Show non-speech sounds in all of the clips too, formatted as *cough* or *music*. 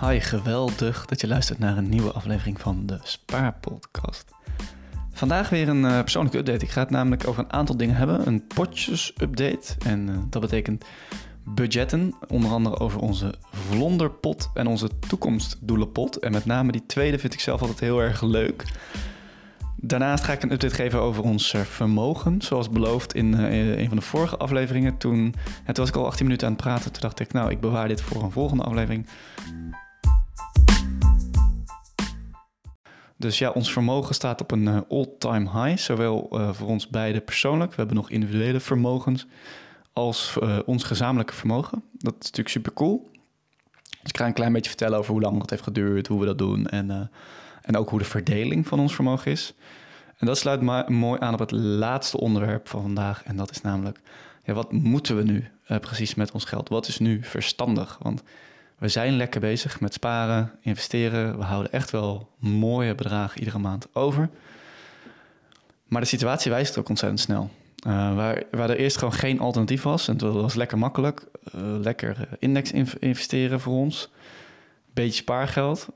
Hi, geweldig dat je luistert naar een nieuwe aflevering van de Spaarpodcast. Vandaag weer een uh, persoonlijke update. Ik ga het namelijk over een aantal dingen hebben. Een potjes-update. En uh, dat betekent budgetten. Onder andere over onze vlonderpot en onze toekomstdoelenpot. En met name die tweede vind ik zelf altijd heel erg leuk. Daarnaast ga ik een update geven over ons eh, vermogen. Zoals beloofd in een van de vorige afleveringen. Toen, toen was ik al 18 minuten aan het praten. Toen dacht ik, nou, ik bewaar dit voor een volgende aflevering. Dus ja, ons vermogen staat op een uh, all-time high. Zowel uh, voor ons beiden persoonlijk. We hebben nog individuele vermogens. Als uh, ons gezamenlijke vermogen. Dat is natuurlijk super cool. Dus ik ga een klein beetje vertellen over hoe lang dat heeft geduurd. Hoe we dat doen. En, en ook hoe de verdeling van ons vermogen is. En dat sluit mooi aan op het laatste onderwerp van vandaag. En dat is namelijk, ja, wat moeten we nu precies met ons geld? Wat is nu verstandig? Want we zijn lekker bezig met sparen, investeren. We houden echt wel mooie bedragen iedere maand over. Maar de situatie wijst ook ontzettend snel. Uh, waar, waar er eerst gewoon geen alternatief was. En het was lekker makkelijk. Uh, lekker index investeren voor ons. Beetje spaargeld.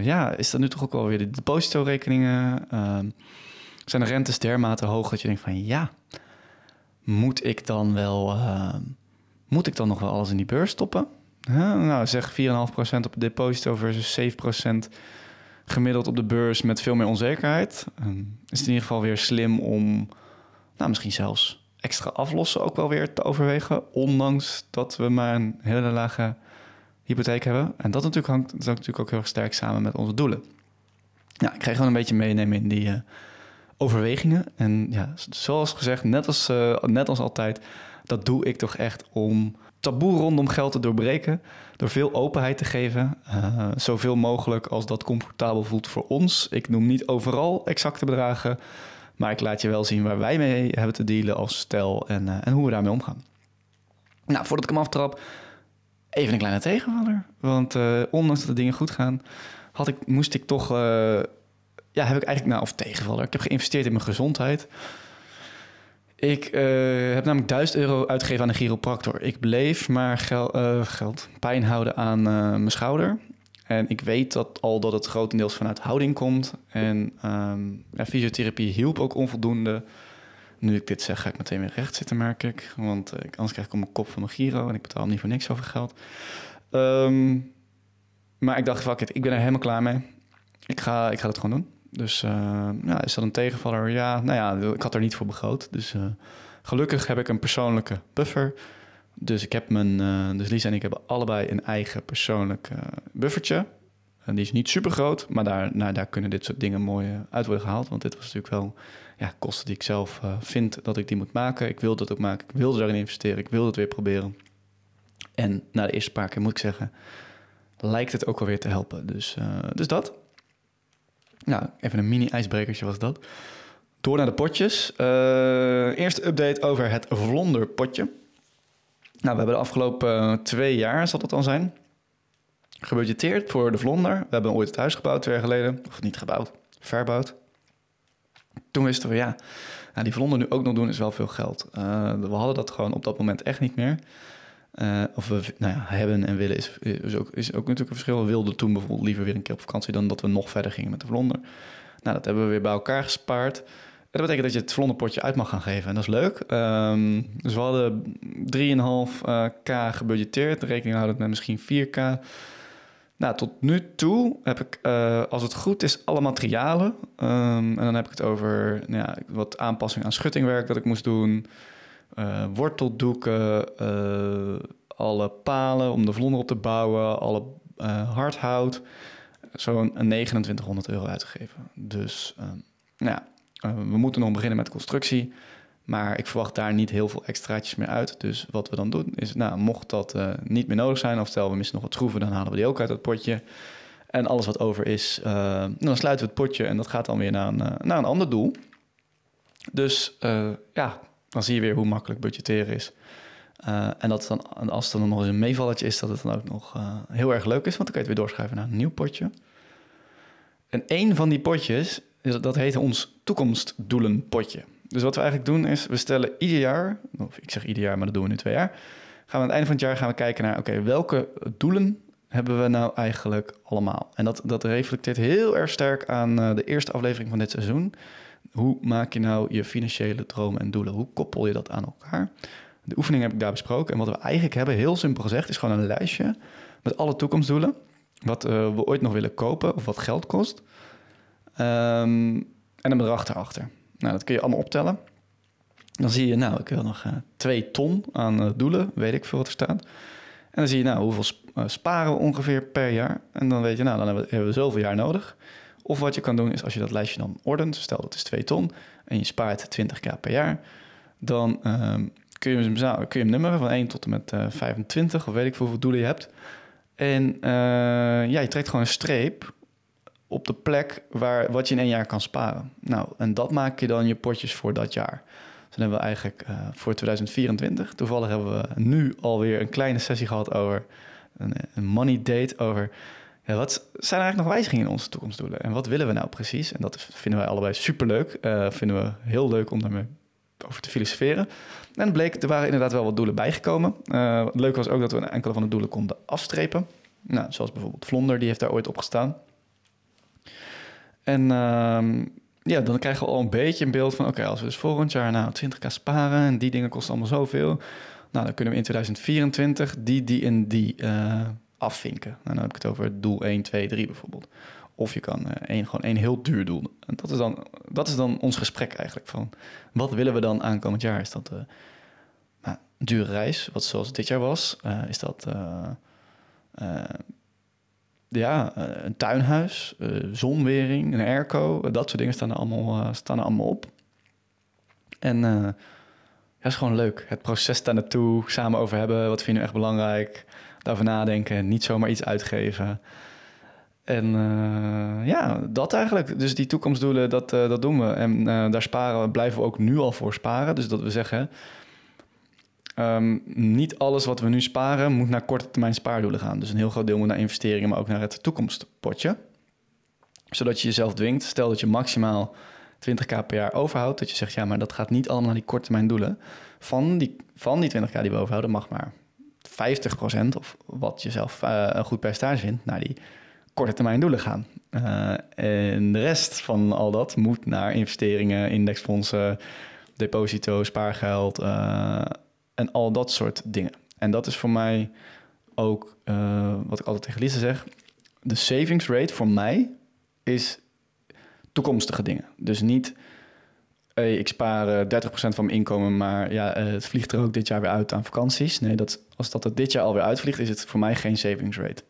Ja, is dat nu toch ook wel weer de depositorekeningen? zijn de rentes dermate hoog dat je denkt van ja, moet ik dan wel, moet ik dan nog wel alles in die beurs stoppen? Nou, zeg 4,5% op deposito versus 7% gemiddeld op de beurs met veel meer onzekerheid. Um, is het in ieder geval weer slim om, nou, misschien zelfs extra aflossen ook wel weer te overwegen. Ondanks dat we maar een hele lage hypotheek hebben. En dat natuurlijk hangt dat natuurlijk ook heel erg sterk samen met onze doelen. Ja, ik ga gewoon een beetje meenemen in die uh, overwegingen. En ja, zoals gezegd, net als, uh, net als altijd, dat doe ik toch echt om taboe rondom geld te doorbreken. Door veel openheid te geven. Uh, zoveel mogelijk als dat comfortabel voelt voor ons. Ik noem niet overal exacte bedragen. Maar ik laat je wel zien waar wij mee hebben te dealen als stel en, uh, en hoe we daarmee omgaan. Nou, voordat ik hem aftrap, even een kleine tegenvaller. Want uh, ondanks dat de dingen goed gaan, had ik, moest ik toch. ja, heb ik eigenlijk. Nou, of tegenvaller. Ik heb geïnvesteerd in mijn gezondheid. Ik uh, heb namelijk 1000 euro uitgegeven aan een chiropractor. Ik bleef maar uh, geld, pijn houden aan uh, mijn schouder. En ik weet dat al dat het grotendeels vanuit houding komt. En um, ja, fysiotherapie hielp ook onvoldoende. Nu ik dit zeg, ga ik meteen weer recht zitten, merk ik. Want anders krijg ik op mijn kop van mijn giro en ik betaal niet voor niks over geld. Um, maar ik dacht, fuck it, ik ben er helemaal klaar mee. Ik ga, ik ga het gewoon doen. Dus uh, ja, is dat een tegenvaller? Ja, nou ja, ik had er niet voor begroot. Dus uh, gelukkig heb ik een persoonlijke buffer. Dus ik heb mijn, uh, dus Lisa en ik hebben allebei een eigen persoonlijk buffertje. En die is niet super groot, maar daar, nou, daar kunnen dit soort dingen mooi uit worden gehaald. Want dit was natuurlijk wel ja, kosten die ik zelf vind dat ik die moet maken. Ik wil dat ook maken, ik wilde daarin investeren, ik wilde het weer proberen. En na de eerste paar keer moet ik zeggen, lijkt het ook alweer te helpen. Dus, dus dat. Nou, even een mini-ijsbrekertje was dat. Door naar de potjes. Uh, eerste update over het vlonderpotje. Nou, we hebben de afgelopen uh, twee jaar, zal dat dan zijn, gebudgeteerd voor de vlonder. We hebben ooit het huis gebouwd twee jaar geleden. Of niet gebouwd, verbouwd. Toen wisten we, ja, nou, die vlonder nu ook nog doen is wel veel geld. Uh, we hadden dat gewoon op dat moment echt niet meer. Uh, of we nou ja, hebben en willen is, is, ook, is ook natuurlijk een verschil. We wilden toen bijvoorbeeld liever weer een keer op vakantie dan dat we nog verder gingen met de vlonder. Nou, dat hebben we weer bij elkaar gespaard. En dat betekent dat je het vlonderpotje uit mag gaan geven. En dat is leuk. Um, dus we hadden 3,5k uh, gebudgeteerd. Rekening houden met misschien 4k. Nou, tot nu toe heb ik, uh, als het goed is, alle materialen. Um, en dan heb ik het over nou ja, wat aanpassing aan schuttingwerk dat ik moest doen uh, worteldoeken, uh, alle palen om de vlonder op te bouwen, alle uh, hardhout. Zo'n 2900 euro uitgegeven. Dus nou ja, we moeten nog beginnen met constructie. Maar ik verwacht daar niet heel veel extraatjes meer uit. Dus wat we dan doen is, nou, mocht dat niet meer nodig zijn... of stel we missen nog wat schroeven, dan halen we die ook uit het potje. En alles wat over is, dan sluiten we het potje... en dat gaat dan weer naar een, naar een ander doel. Dus ja, dan zie je weer hoe makkelijk budgetteren is. Uh, en dat dan, als het dan nog eens een meevalletje is, dat het dan ook nog uh, heel erg leuk is, want dan kan je het weer doorschrijven naar een nieuw potje. En één van die potjes, dat heet ons toekomstdoelenpotje. Dus wat we eigenlijk doen is, we stellen ieder jaar, of ik zeg ieder jaar, maar dat doen we nu twee jaar, gaan we aan het einde van het jaar gaan we kijken naar, oké, welke doelen hebben we nou eigenlijk allemaal? En dat, dat reflecteert heel erg sterk aan eh, de eerste aflevering van dit seizoen. Hoe maak je nou je financiële dromen en doelen? Hoe koppel je dat aan elkaar? De oefening heb ik daar besproken. En wat we eigenlijk hebben, heel simpel gezegd, is gewoon een lijstje met alle toekomstdoelen. Wat uh, we ooit nog willen kopen of wat geld kost. Um, en een bedrag erachter. Nou, dat kun je allemaal optellen. Dan zie je, nou, ik wil nog uh, twee ton aan uh, doelen, weet ik veel wat er staat. En dan zie je, nou, hoeveel sparen we ongeveer per jaar? En dan weet je, nou, dan hebben we, hebben we zoveel jaar nodig. Of wat je kan doen, is als je dat lijstje dan ordent, stel dat is 2 ton, en je spaart 20k per jaar, dan um, kun, je hem, kun je hem nummeren van 1 tot en met uh, 25, of weet ik veel hoeveel doelen je hebt. En ja, je trekt gewoon een streep op de plek waar, wat je in één jaar kan sparen. Nou, en dat maak je dan je potjes voor dat jaar. Dus dan hebben we eigenlijk uh, voor 2024, toevallig hebben we nu alweer een kleine sessie gehad over een, een money date, over ja, wat zijn er eigenlijk nog wijzigingen in onze toekomstdoelen en wat willen we nou precies? En dat vinden wij allebei superleuk, uh, vinden we heel leuk om daarmee over te filosoferen. En bleek, er waren inderdaad wel wat doelen bijgekomen. Uh, leuk was ook dat we een enkele van de doelen konden afstrepen. Nou, zoals bijvoorbeeld Vlonder, die heeft daar ooit op gestaan. En um, ja, dan krijgen we al een beetje een beeld van... oké, als we dus volgend jaar nou 20k sparen... en die dingen kosten allemaal zoveel... nou, dan kunnen we in 2024 die, die en die uh, afvinken. Nou, dan heb ik het over doel 1, 2, 3 bijvoorbeeld. Of je kan uh, één, gewoon één heel duur doel. En dat is, dan, dat is dan ons gesprek eigenlijk van... wat willen we dan aankomend jaar? Is dat uh, nou, een dure reis, wat zoals dit jaar was? is dat ja, eh, een tuinhuis, zonwering, een airco, dat soort dingen staan er allemaal, staan er allemaal op. En ja, is gewoon leuk. Het proces daar naartoe, samen over hebben, wat vind je nu echt belangrijk, daarover nadenken, niet zomaar iets uitgeven. En ja, dat eigenlijk. Dus die toekomstdoelen, dat, dat doen we. En daar sparen, blijven we ook nu al voor sparen. Dus dat we zeggen, Um, niet alles wat we nu sparen moet naar korte termijn spaardoelen gaan. Dus een heel groot deel moet naar investeringen, maar ook naar het toekomstpotje. Zodat je jezelf dwingt, stel dat je maximaal 20k per jaar overhoudt, dat je zegt, ja, maar dat gaat niet allemaal naar die korte termijn doelen. Van die, van die 20k die we overhouden mag maar 50% of wat je zelf uh, een goed percentage vindt, naar die korte termijn doelen gaan. Uh, en de rest van al dat moet naar investeringen, indexfondsen, deposito, spaargeld, uh, en al dat soort dingen. En dat is voor mij ook wat ik altijd tegen Lisa zeg. De savings rate voor mij is toekomstige dingen. Dus niet, hey, ik spaar 30% eh, van mijn inkomen, maar ja, uh, het vliegt er ook dit jaar weer uit aan vakanties. Nee, dat, als dat er dit jaar alweer uitvliegt, is het voor mij geen savings rate.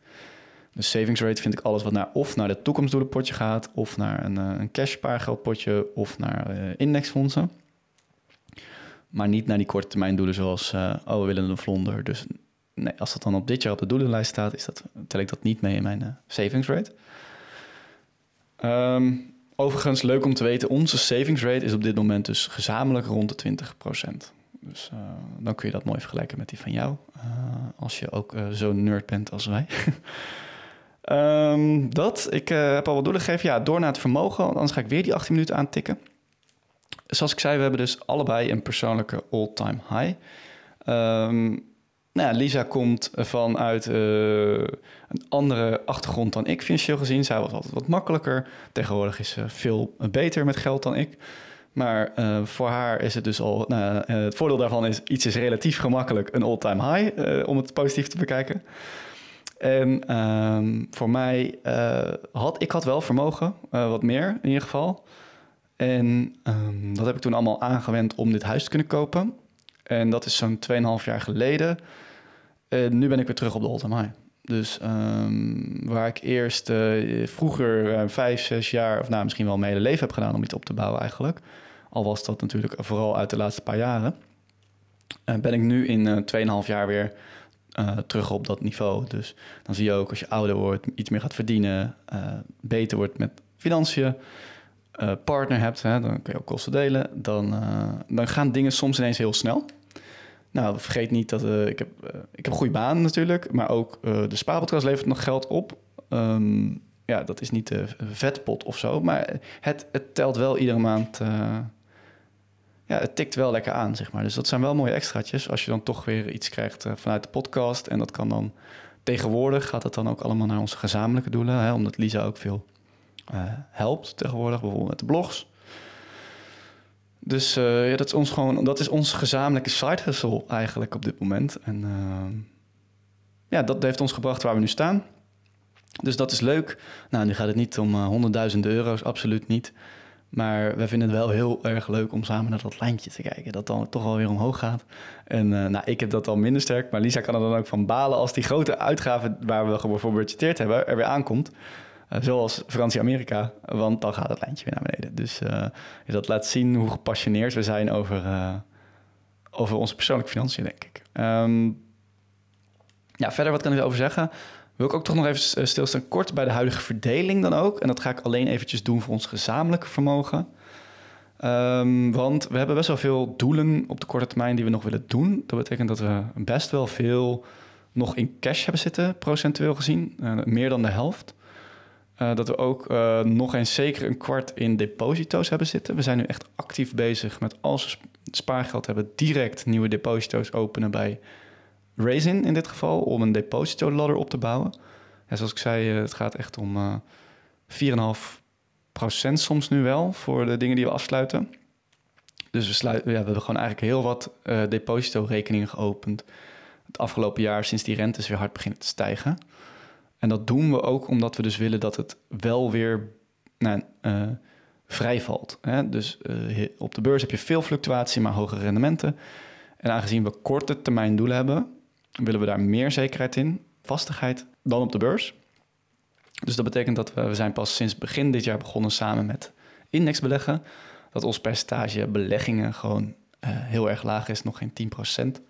De savings rate vind ik alles wat naar of naar de toekomstdoelenpotje gaat, of naar een, een cash spaargeldpotje, of naar indexfondsen. Maar niet naar die korte termijn doelen zoals, oh, we willen een vlonder. Dus nee, als dat dan op dit jaar op de doelenlijst staat, is dat, tel ik dat niet mee in mijn uh, savings rate. Um, overigens, leuk om te weten, onze savings rate is op dit moment dus gezamenlijk rond de 20%. Dus uh, dan kun je dat mooi vergelijken met die van jou, als je ook zo'n nerd bent als wij. um, *laughs* dat, ik heb al wat doelen gegeven. Ja, door naar het vermogen, anders ga ik weer die 18 minuten aantikken zoals ik zei, we hebben dus allebei een persoonlijke all-time high. Um, nou Lisa komt vanuit uh, een andere achtergrond dan ik, financieel gezien. Zij was altijd wat makkelijker. Tegenwoordig is ze veel beter met geld dan ik. Maar uh, voor haar is het dus al. Nou, uh, het voordeel daarvan is: iets is relatief gemakkelijk een all-time high, om het positief te bekijken. En um, voor mij had ik had wel vermogen, wat meer in ieder geval. En um, dat heb ik toen allemaal aangewend om dit huis te kunnen kopen. En dat is zo'n 2,5 jaar geleden. En nu ben ik weer terug op de all high. Dus um, waar ik eerst uh, vroeger uh, vijf, zes jaar, of nou misschien wel mijn hele leven heb gedaan om iets op te bouwen eigenlijk. Al was dat natuurlijk vooral uit de laatste paar jaren. Ben ik nu in 2,5 jaar weer terug op dat niveau. Dus dan zie je ook als je ouder wordt, iets meer gaat verdienen, beter wordt met financiën. Uh, partner hebt, hè, dan kun je ook kosten delen, dan, uh, dan gaan dingen soms ineens heel snel. Nou, vergeet niet dat uh, ik, heb, ik heb een goede baan natuurlijk, maar ook de spaarpodcast levert nog geld op. Um, ja, dat is niet de vetpot of zo, maar het, het telt wel iedere maand. ja, het tikt wel lekker aan, zeg maar. Dus dat zijn wel mooie extraatjes als je dan toch weer iets krijgt vanuit de podcast. En dat kan dan tegenwoordig gaat het dan ook allemaal naar onze gezamenlijke doelen, hè, omdat Lisa ook veel helpt tegenwoordig, bijvoorbeeld met de blogs. Dus uh, ja, dat is ons gewoon, dat is onze gezamenlijke side hustle eigenlijk op dit moment. En uh, ja, dat heeft ons gebracht waar we nu staan. Dus dat is leuk. Nou, nu gaat het niet om honderdduizenden euro's, absoluut niet. Maar we vinden het wel heel erg leuk om samen naar dat lijntje te kijken. Dat dan toch wel weer omhoog gaat. En uh, nou, ik heb dat al minder sterk. Maar Lisa kan er dan ook van balen als die grote uitgaven waar we voor budgeteerd hebben er weer aankomt. Uh, zoals vakantie Amerika. Want dan gaat het lijntje weer naar beneden. Dus uh, dat laat zien hoe gepassioneerd we zijn over, over onze persoonlijke financiën, denk ik. Um, ja, verder, wat kan ik erover zeggen? Wil ik ook toch nog even eh, stilstaan kort bij de huidige verdeling dan ook. En dat ga ik alleen eventjes doen voor ons gezamenlijke vermogen. Um, want we hebben best wel veel doelen op de korte termijn die we nog willen doen. Dat betekent dat we best wel veel nog in cash hebben zitten, procentueel gezien. Meer dan de helft. Uh, dat we ook uh, nog eens zeker een kwart in deposito's hebben zitten. We zijn nu echt actief bezig met als we spaargeld hebben, direct nieuwe deposito's openen bij Raisin in dit geval, om een deposito ladder op te bouwen. En zoals ik zei, eh, het gaat echt om uh, 4,5% soms nu wel voor de dingen die we afsluiten. Dus we, ja, we hebben gewoon eigenlijk heel wat deposito-rekeningen geopend het afgelopen jaar sinds die rentes weer hard beginnen te stijgen. En dat doen we ook omdat we dus willen dat het wel weer nou, uh, vrij valt. Hè? Dus uh, op de beurs heb je veel fluctuatie, maar hogere rendementen. En aangezien we korte termijn doelen hebben, willen we daar meer zekerheid in, vastigheid, dan op de beurs. Dus dat betekent dat we, we zijn pas sinds begin dit jaar begonnen samen met indexbeleggen. Dat ons percentage beleggingen gewoon uh, heel erg laag is, nog geen 10%.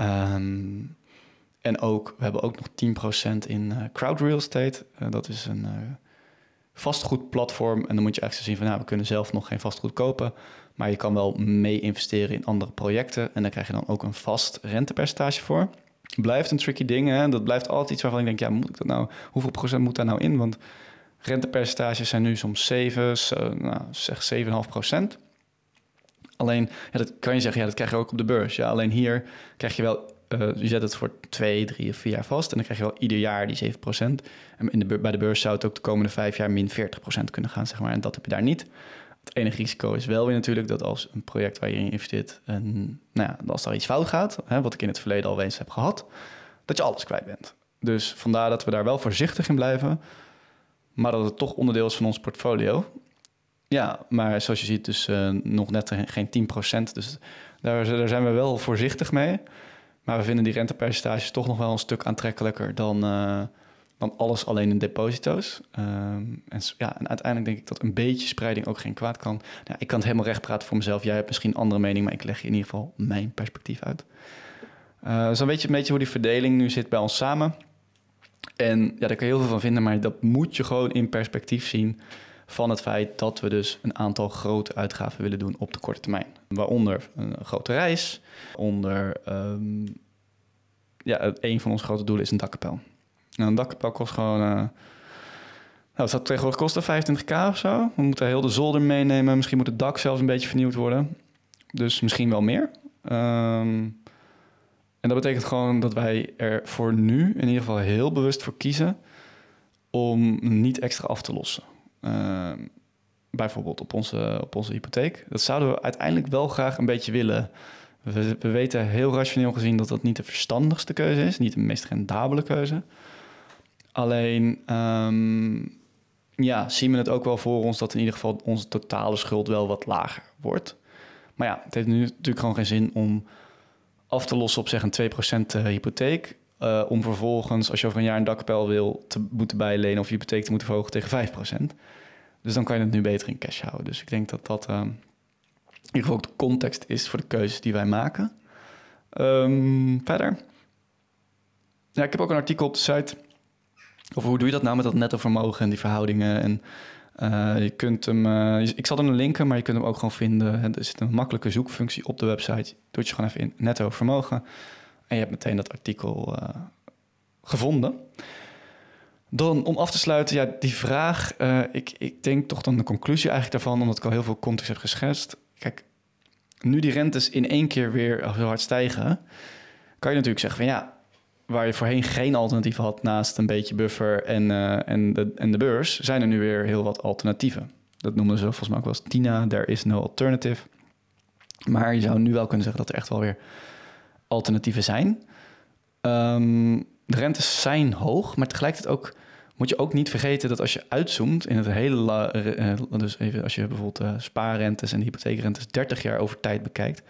Um, en ook, we hebben ook nog 10% in uh, crowd real estate. Uh, dat is een vastgoedplatform. En dan moet je echt zien van, nou, we kunnen zelf nog geen vastgoed kopen. Maar je kan wel mee investeren in andere projecten. En daar krijg je dan ook een vast rentepercentage voor. Blijft een tricky ding. Hè? Dat blijft altijd iets waarvan ik denk, ja, moet ik dat nou, hoeveel procent moet daar nou in? Want rentepercentages zijn nu soms 7, nou, zeg 7,5 procent. Alleen, dat kan je zeggen, ja, dat krijg je ook op de beurs. Ja, alleen hier krijg je wel, uh, je zet het voor twee, drie of vier jaar vast. En dan krijg je wel ieder jaar die 7 procent. En in de, bij de beurs zou het ook de komende vijf jaar min 40 procent kunnen gaan, zeg maar. En dat heb je daar niet. Het enige risico is wel weer natuurlijk dat als een project waar je in investeert, en, nou ja, als daar iets fout gaat, hè, wat ik in het verleden al eens heb gehad, dat je alles kwijt bent. Dus vandaar dat we daar wel voorzichtig in blijven, maar dat het toch onderdeel is van ons portfolio. Ja, maar zoals je ziet, dus uh, nog net geen 10%. Dus daar, daar, zijn we wel voorzichtig mee. Maar we vinden die rentepercentages toch nog wel een stuk aantrekkelijker dan, uh, dan alles alleen in deposito's. Um, en, ja, en uiteindelijk denk ik dat een beetje spreiding ook geen kwaad kan. Ik kan het helemaal recht praten voor mezelf. Jij hebt misschien een andere mening, maar ik leg je in ieder geval mijn perspectief uit. Uh, dus dan weet je een beetje hoe die verdeling nu zit bij ons samen. En ja, daar kan je heel veel van vinden, maar dat moet je gewoon in perspectief zien van het feit dat we dus een aantal grote uitgaven willen doen op de korte termijn. Waaronder een grote reis, onder um, ja, een van onze grote doelen is een dakkapel. Nou, een dakkapel kost gewoon. Uh, nou, het zou tegenwoordig kosten 25k of zo. We moeten heel de zolder meenemen. Misschien moet het dak zelfs een beetje vernieuwd worden. Dus misschien wel meer. Um, en dat betekent gewoon dat wij er voor nu in ieder geval heel bewust voor kiezen om niet extra af te lossen. Uh, bijvoorbeeld op onze, op onze hypotheek. Dat zouden we uiteindelijk wel graag een beetje willen. We, we, weten heel rationeel gezien dat dat niet de verstandigste keuze is, niet de meest rendabele keuze. Alleen um, ja, zien we het ook wel voor ons dat in ieder geval onze totale schuld wel wat lager wordt. Maar ja, het heeft nu natuurlijk gewoon geen zin om af te lossen op zeg een 2% hypotheek. Uh, om vervolgens, als je over een jaar een dakkapel wil, te moeten bijlenen of je hypotheek te moeten verhogen tegen 5%. Dus dan kan je het nu beter in cash houden. Dus ik denk dat dat uh, in ieder geval ook de context is voor de keuzes die wij maken. Um, verder. Ja, ik heb ook een artikel op de site over hoe doe je dat nou met dat netto vermogen en die verhoudingen. En uh, je kunt hem, uh, ik zal hem linken, maar je kunt hem ook gewoon vinden. Er zit een makkelijke zoekfunctie op de website. Doe je gewoon even in netto vermogen. En je hebt meteen dat artikel uh, gevonden. Dan om af te sluiten, ja, die vraag. Uh, ik, ik denk toch dan de conclusie eigenlijk daarvan, omdat ik al heel veel context heb geschetst. Kijk, nu die rentes in één keer weer zo hard stijgen, kan je natuurlijk zeggen van ja, waar je voorheen geen alternatief had naast een beetje buffer en, eh, en, de, en de beurs, zijn er nu weer heel wat alternatieven. Dat noemen ze volgens mij ook wel eens TINA, there is no alternative. Maar je zou nu wel kunnen zeggen dat er echt wel weer alternatieven zijn. Ehm, de rentes zijn hoog, maar tegelijkertijd ook moet je ook niet vergeten dat als je uitzoomt in het hele, uh, dus even als je bijvoorbeeld uh, spaarrentes en hypotheekrentes 30 jaar over tijd bekijkt,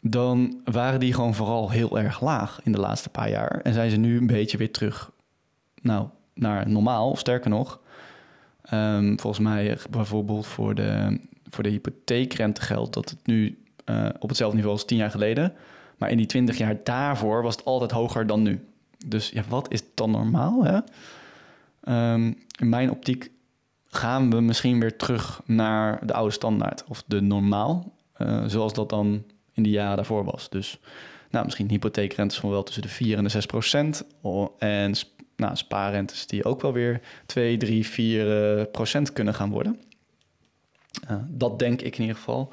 dan waren die gewoon vooral heel erg laag in de laatste paar jaar. En zijn ze nu een beetje weer terug nou, naar normaal, of sterker nog. Um, volgens mij bijvoorbeeld voor de, voor de hypotheekrente geldt dat het nu uh, op hetzelfde niveau als tien jaar geleden. Maar in die 20 jaar daarvoor was het altijd hoger dan nu. Dus ja, wat is dan normaal? Hè? Um, in mijn optiek gaan we misschien weer terug naar de oude standaard of de normaal, uh, zoals dat dan in de jaren daarvoor was. Dus nou, misschien hypotheekrentes van wel tussen de 4 en de 6 procent. En nou, spaarrentes die ook wel weer 2, 3, 4 procent kunnen gaan worden. Uh, dat denk ik in ieder geval.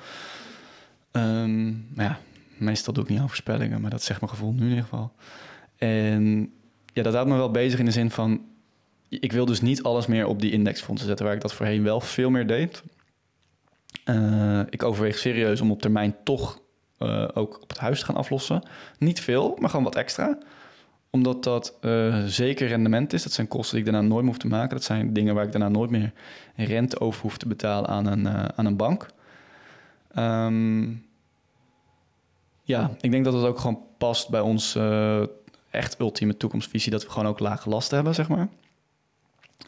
Um, ja, meestal doe ik niet aan voorspellingen, maar dat zegt mijn gevoel nu in ieder geval. En ja, dat houdt me wel bezig in de zin van... ik wil dus niet alles meer op die indexfondsen zetten... waar ik dat voorheen wel veel meer deed. Uh, ik overweeg serieus om op termijn toch uh, ook op het huis te gaan aflossen. Niet veel, maar gewoon wat extra. Omdat dat uh, zeker rendement is. Dat zijn kosten die ik daarna nooit meer hoef te maken. Dat zijn dingen waar ik daarna nooit meer rente over hoef te betalen aan een, aan een bank. Um, ja, ik denk dat het ook gewoon past bij ons echt ultieme toekomstvisie. Dat we gewoon ook lage lasten hebben, zeg maar.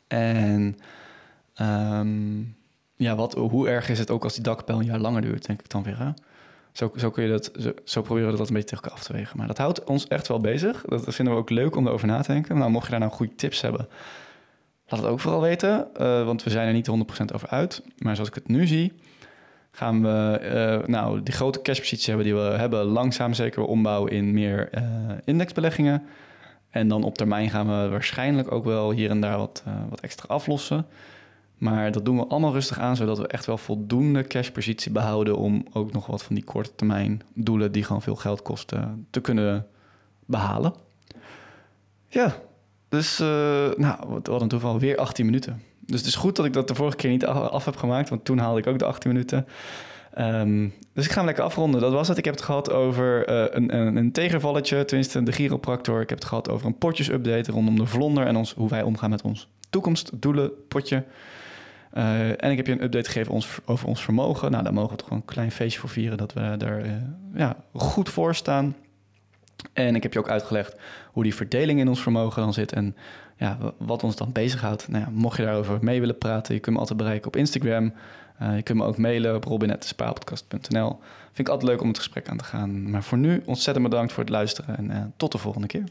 En um, ja, wat, hoe erg is het ook als die dakpijl een jaar langer duurt, denk ik dan weer. Hè? Zo, zo, kun je dat, zo, proberen we dat een beetje tegen af te wegen. Maar dat houdt ons echt wel bezig. Dat vinden we ook leuk om erover na te denken. Nou, mocht je daar nou goede tips hebben, laat het ook vooral weten. Uh, want we zijn er niet 100% over uit. Maar zoals ik het nu zie, gaan we uh, nou, die grote cashposities hebben die we hebben... langzaam zeker ombouwen in meer uh, indexbeleggingen. En dan op termijn gaan we waarschijnlijk ook wel hier en daar wat, wat extra aflossen... Maar dat doen we allemaal rustig aan, zodat we echt wel voldoende cashpositie behouden om ook nog wat van die korte termijn doelen die gewoon veel geld kosten te kunnen behalen. Ja, dus nou, we hadden toeval weer 18 minuten. Dus het is goed dat ik dat de vorige keer niet af heb gemaakt, want toen haalde ik ook de 18 minuten. Um, dus ik ga hem lekker afronden. Dat was het. Ik heb het gehad over uh, een, een, een, tegenvalletje, tenminste de chiropractor. Ik heb het gehad over een potjesupdate rondom de vlonder en ons, hoe wij omgaan met ons toekomstdoelen potje. Uh, en ik heb je een update gegeven ons, over ons vermogen. Nou, daar mogen we toch gewoon een klein feestje voor vieren dat we er uh, ja, goed voor staan. En ik heb je ook uitgelegd hoe die verdeling in ons vermogen dan zit en ja, wat ons dan bezighoudt. Nou ja, mocht je daarover mee willen praten, je kunt me altijd bereiken op Instagram. Uh, je kunt me ook mailen op robinettespaarpodcast.nl. Vind ik altijd leuk om het gesprek aan te gaan. Maar voor nu ontzettend bedankt voor het luisteren en tot de volgende keer.